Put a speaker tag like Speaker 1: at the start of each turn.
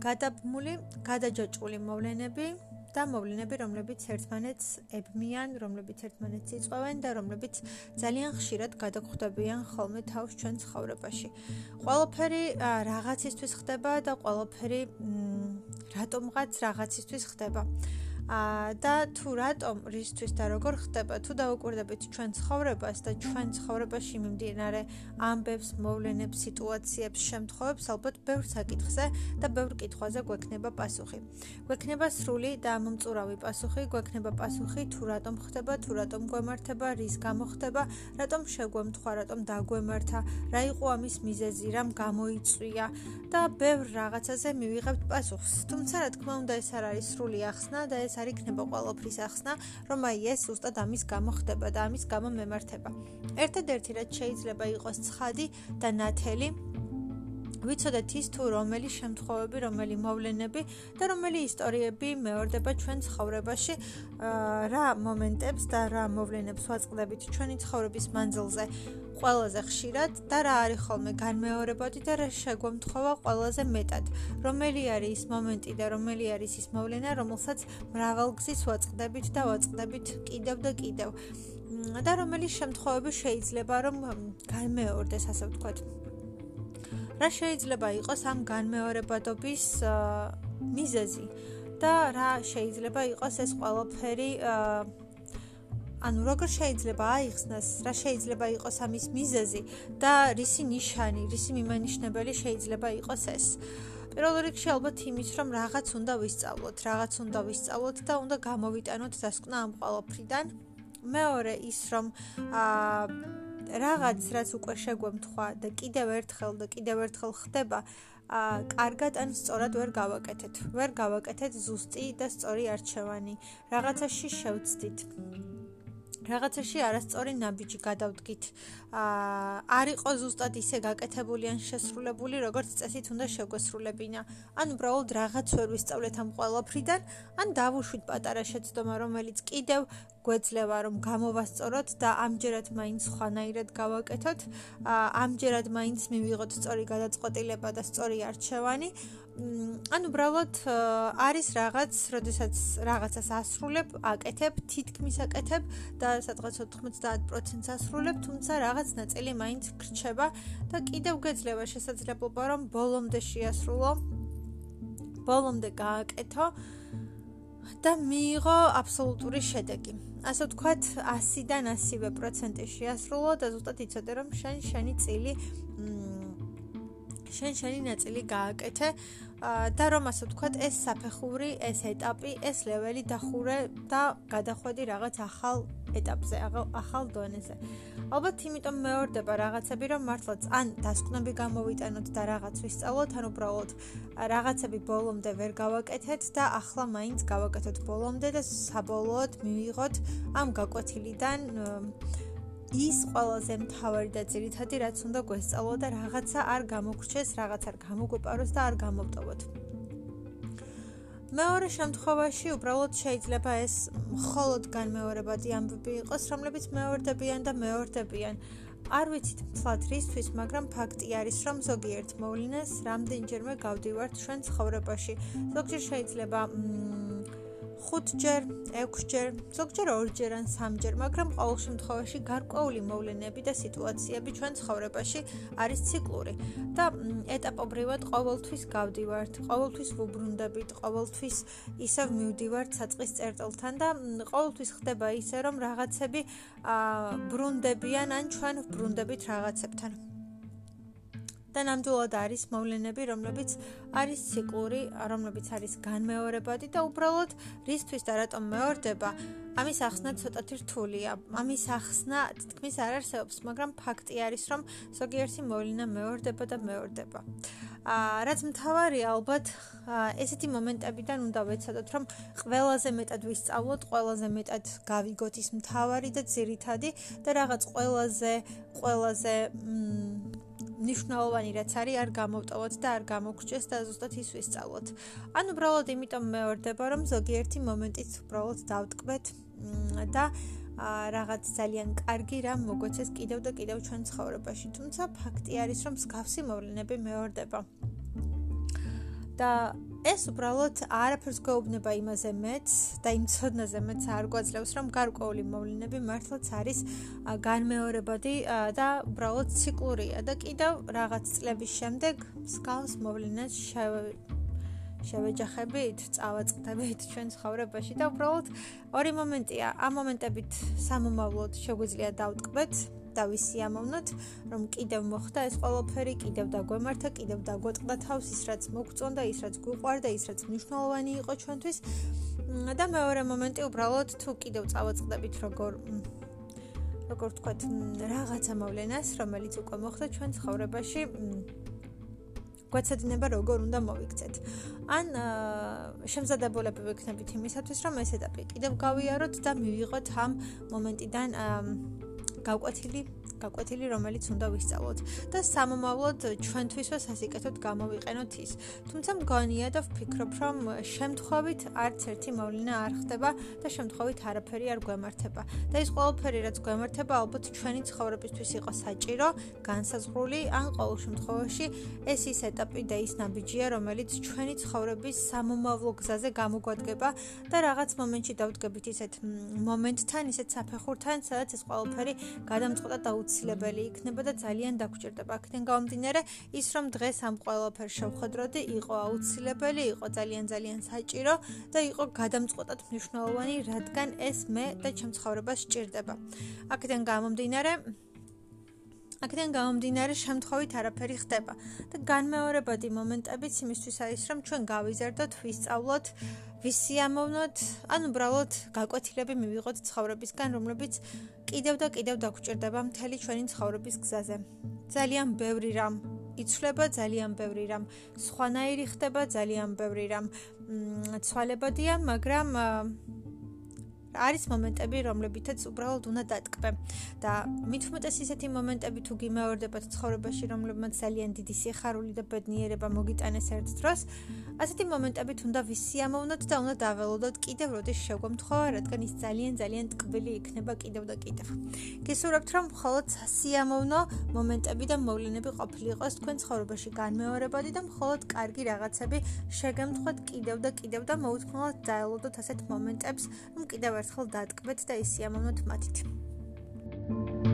Speaker 1: გადაბმული, გადაჯაჭვული მოვლენები და მოვლენები, რომლებიც ერთმანეთს ებმიან, რომლებიც ერთმანეთს იწვევენ და რომლებიც ძალიან ხშირად გადაგხვდებიან ხოლმე თავს ჩვენ ცხოვრებაში. ყველაფერი რაღაცისთვის ხდება და ყველაფერი რატომღაც რაღაცისთვის ხდება. და თუ რატომ რისთვის და როგორ ხდება თუ დაუკვირდებით ჩვენ ცხოვრებას და ჩვენ ცხოვრებაში მიმდინარე ამბებს, მოვლენებს, სიტუაციებს, შემთხვევებს, ალბათ ბევრ საკითხზე და ბევრ კითხვაზე გვექნება პასუხი. გვექნება სრული და მომწურავი პასუხი, გვექნება პასუხი თუ რატომ ხდება, თუ რატომ გვემართება, რის გამო ხდება, რატომ შეგვემთხვა, რატომ დაგვემართა, რა იყო ამის მიზეზი, რამ გამოიწვია და ბევრ რაღაცაზე მივიღებთ პასუხს. თუმცა რა თქმა უნდა ეს არ არის სრული ახსნა და ეს არ იქნება ყოველფრის ახსნა, რომ აი ეს უბრალოდ ამის გამო ხდება და ამის გამო მემართება. ერთადერთი რაც შეიძლება იყოს ცხადი და ნათელი ვიცოდეთ ის თუ რომელი შემთხვევები, რომელი მოვლენები და რომელი ისტორიები მეორდება ჩვენ ცხოვრებაში, რა მომენტებს და რა მოვლენებს ვაწყდებით ჩვენი ცხოვრების მანძილზე. ყველაზე ხშირად და რა არის ხოლმე განმეორებოდი და რა შეგვემთხოვა ყველაზე მეტად. რომელი არის ის მომენტი და რომელი არის ის მოვლენა, რომელსაც მრავალგზის ვაწყდებით და ვაწყდებით კიდევ და კიდევ. და რომელი შემთხვევები შეიძლება რომ განმეორდეს, ასე ვთქვათ. რა შეიძლება იყოს ამ განმეორებადობის მიზეზი და რა შეიძლება იყოს ეს ყველაფერი ანუ როგორ შეიძლება აიხსნას, რა შეიძლება იყოს ამის მიზეზი და რისი ნიშანი, რისი მიმანიშნებელი შეიძლება იყოს ეს. პირველ რიგში ალბათ იმის, რომ რაღაც უნდა ვისწავლოთ, რაღაც უნდა ვისწავლოთ და უნდა გამოვიტანოთ დასკვნა ამ ყოლაფრიდან. მეორე ის, რომ აა რაღაც რაც უკვე შეგვემთხვა და კიდევ ერთხელ და კიდევ ერთხელ ხდება, აა კარგად ან სწორად ვერ გავაკეთეთ. ვერ გავაკეთეთ ზუსტი და სწორი არჩევანი. რაღაცაში შევცდით. რაღაცაში არასწორი ნაბიჯი გადავდგით. აა არ იყო ზუსტად ისე გაკეთებული ან შესრულებული, როგორც წესით უნდა შეგვესრულებინა. ან უბრალოდ რაღაც ვერ ვისწავლეთ ამ ყველაფრიდან, ან დავუშვით პატარა შეცდომა, რომელიც კიდევ გვეძლევა რომ გამოვასწოროთ და ამჯერად მაინც ხვანაირად გავაკეთოთ. ამჯერად მაინც მივიღოთ სწორი გადაწყვეტილება და სწორი არჩევანი. ან უბრალოდ არის რაღაც, როდესაც რაღაცას ასრულებ, აკეთებ, თითქმის აკეთებ და სადღაც 90%-ს ასრულებ, თუმცა რაღაც ნაწილი მაინც გრჩება და კიდევ გეძლევა შესაძლებლობა, რომ ბოლომდე შეასრულო. ბოლომდე გააკეთო და მიიღო აბსოლუტური შედეგი. ასე ვთქვათ, 100-დან 100% შეასრულო და ზუსტად იცოდე, რომ შენ შენი წილი შენ შენი ნაწილი გააკეთე და რომ ასე ვთქვათ, ეს საფეხური, ეს ეტაპი, ეს ლეველი დახურე და გადახვედი რაღაც ახალ ეტაპზე, ახალ დონეზე. ალბათ იმიტომ მეორდება რაღაცები, რომ მართლაც ან დასკვნები გამოვიტანოთ და რაღაც ვისწავლოთ, ან უბრალოდ რაღაცები ბოლომდე ვერ გავაკეთეთ და ახლა მაინც გავაკეთოთ ბოლომდე და საბოლოოდ მივიღოთ ამ გაკვეთილიდან ის ყველაზე მთავარი და ძირითადი რაც უნდა გვესწავლო და რაღაცა არ გამოგრჩეს, რაღაც არ გამოგვეპაროს და არ გამოვტოვოთ. მეორე შემთხვევაში უბრალოდ შეიძლება ეს მხოლოდ განმეორებადი ამბები იყოს, რომლებიც მეორდებიან და მეორდებიან. არ ვიცით თლათ რისთვის, მაგრამ ფაქტი არის, რომ ზოგიერთ მოვლენას რამდენჯერმე გავდივართ ჩვენ ცხოვრებაში. ზოგჯერ შეიძლება მ ხუთჯერ, ექვსჯერ, ზოგჯერ ორჯერ ან სამჯერ, მაგრამ ყოველ შემთხვევაში გარკვეული მოვლენები და სიტუაციები ჩვენ ცხოვრებაში არის ციკლური და ეტაპობრივად ყოველთვის გავდივართ, ყოველთვის ვუბრუნდებით, ყოველთვის ისევ მივდივართ საწყის წერტილთან და ყოველთვის ხდება ისე, რომ რაღაცები აა ბრუნდებიან ან ჩვენ ვბრუნდებით რაღაცებთან. და ნამდვილად არის მოვლენები, რომლებიც არის ციკლური, რომლებიც არის განმეორებადი და უბრალოდ რისთვის და რატომ მეორდება, ამის ახსნა ცოტათი რთულია. ამის ახსნა თქმის არ არსებობს, მაგრამ ფაქტი არის, რომ ზოგიერთი მოვლენა მეორდება და მეორდება. აა რაც მთავარია, ალბათ ესეთი მომენტებიდან უნდა ვეცადოთ, რომ ყველაზე მეტად ვისწავლოთ, ყველაზე მეტად გავიგოთ ის მთავარი და ძირითადი და რაღაც ყველაზე ყველაზე მ ნიშნავანი რაც არის არ გამოვტოვოთ და არ გამოგრჩეს და ზუსტად ის ვისწავლოთ. ან უბრალოდ იმიტომ მეორდება რომ ზოგიერთი მომენტით უბრალოდ დავტკბეთ და რაღაც ძალიან კარგი რამ მოგვეცეს კიდევ და კიდევ ჩვენ ცხოვრებაში. თუმცა ფაქტი არის რომ მსგავსი მოვლენები მეორდება. და ეს უბრალოდ არაფერს გვეუბნება იმაზე მეც და იმ ცოდნაზე მეც არ გვაძლევს რომ გარკვეული მოვლენები მართლაც არის განმეორებადი და უბრალოდ ციკლურია და კიდევ რაღაც წლების შემდეგ მსგავს მოვლენას შევეჯახებით, წავაწყდებით ჩვენ ცხოვრებაში და უბრალოდ ორი მომენტია. ამ მომენტებით სამომავლოდ შეგვიძლია დავტკბეთ და ვისიამოვნოთ, რომ კიდევ მოხდა ეს ყველაფერი, კიდევ დაგვემართა, კიდევ დაგვეტყდა თავს ის რაც მოგწონდა, ის რაც გვყვარდა, ის რაც მნიშვნელოვანი იყო ჩვენთვის. და მეორე მომენტი უბრალოდ თუ კიდევ წავაწყდებით როგორ როგორ ვთქვათ, რაღაცა მოვლენას, რომელიც უკვე მოხდა ჩვენ ცხოვრებაში, გვეცადინება როგორ უნდა მოვიქცეთ. ან შემზადებულები ვიქნებით იმისათვის, რომ ეს ეტაპი კიდევ გავიაროთ და მივიღოთ ამ მომენტიდან გავკვეთილი გაკვეთილი რომელიც უნდა ვისწავლოთ და სამომავლოდ ჩვენთვისვე სასიკეთოდ გამოვიყენოთ ის. თუმცა მგონია და ვფიქრობ, რომ შემთხვევით არც ერთი მოვლენა არ ხდება და შემთხვევით არაფერი არ გვემართება. და ის ყველაფერი რაც გვემართება ალბათ ჩვენი ცხოვრებისთვის იყო საჭირო, განსაზღვრული, ან ყოველ შემთხვევაში ეს ის ეტაპი და ის ნაბიჯია, რომელიც ჩვენი ცხოვრების სამომავლო გზაზე გამოგვადგება და რაღაც მომენტში დავდგებით ისეთ მომენტთან, ისეთ საფეხურთან, სადაც ეს ყველაფერი გადამწყვეტა დაუცილებელი იქნება და ძალიან დაგჭირდება. აქედან გამომდინარე, ის რომ დღეს ამ ყველაფერს შევხედროდი, იყო აუცილებელი, იყო ძალიან ძალიან საჭირო და იყო გადამწყვეტად მნიშვნელოვანი, რადგან ეს მე და ჩემ ცხოვრებას სჭირდება. აქედან გამომდინარე, აქედან გამომდინარე შემთხვევით არაფერი ხდება და განმეორებადი მომენტებიც იმისთვის არის რომ ჩვენ გავიზარდოთ, ვისწავლოთ, ვისიამოვნოთ, ან უბრალოდ გაკვეთილები მივიღოთ ცხოვრებისგან, რომლებიც კიდევ და კიდევ დაგჭირდება მთელი ჩვენი ცხოვრების გზაზე. ძალიან ბევრი რამ. იცვლება, ძალიან ბევრი რამ. სხვანაირი ხდება, ძალიან ბევრი რამ. ცვალებადია, მაგრამ არის მომენტები, რომლებითაც უბრალოდ უნდა დატკბე და მით უმეტეს ისეთი მომენტები თუ გიმეორდებათ ცხოვრებაში, რომლებმაც ძალიან დიდი სიხარული და ბედნიერება მოგიტანეს ერთ დროს, ასეთი მომენტებით უნდა ვისიამოვნოთ და უნდა დაველოდოთ კიდევ როდის შეგვემთხოვა, რადგან ის ძალიან ძალიან ტკბილი იქნება კიდევ და კიდევ. გისურვებთ, რომ მხოლოდ სასიამოვნო მომენტები და მოვლენები ყოფილიყოს თქვენ ცხოვრებაში განმეორებადი და მხოლოდ კარგი რაღაცები შეგემთხვათ კიდევ და კიდევ და მოუთმოთ დაელოდოთ ასეთ მომენტებს, რომ კიდევ ერთხელ დატკბეთ და ისიამოვნოთ მათით. thank you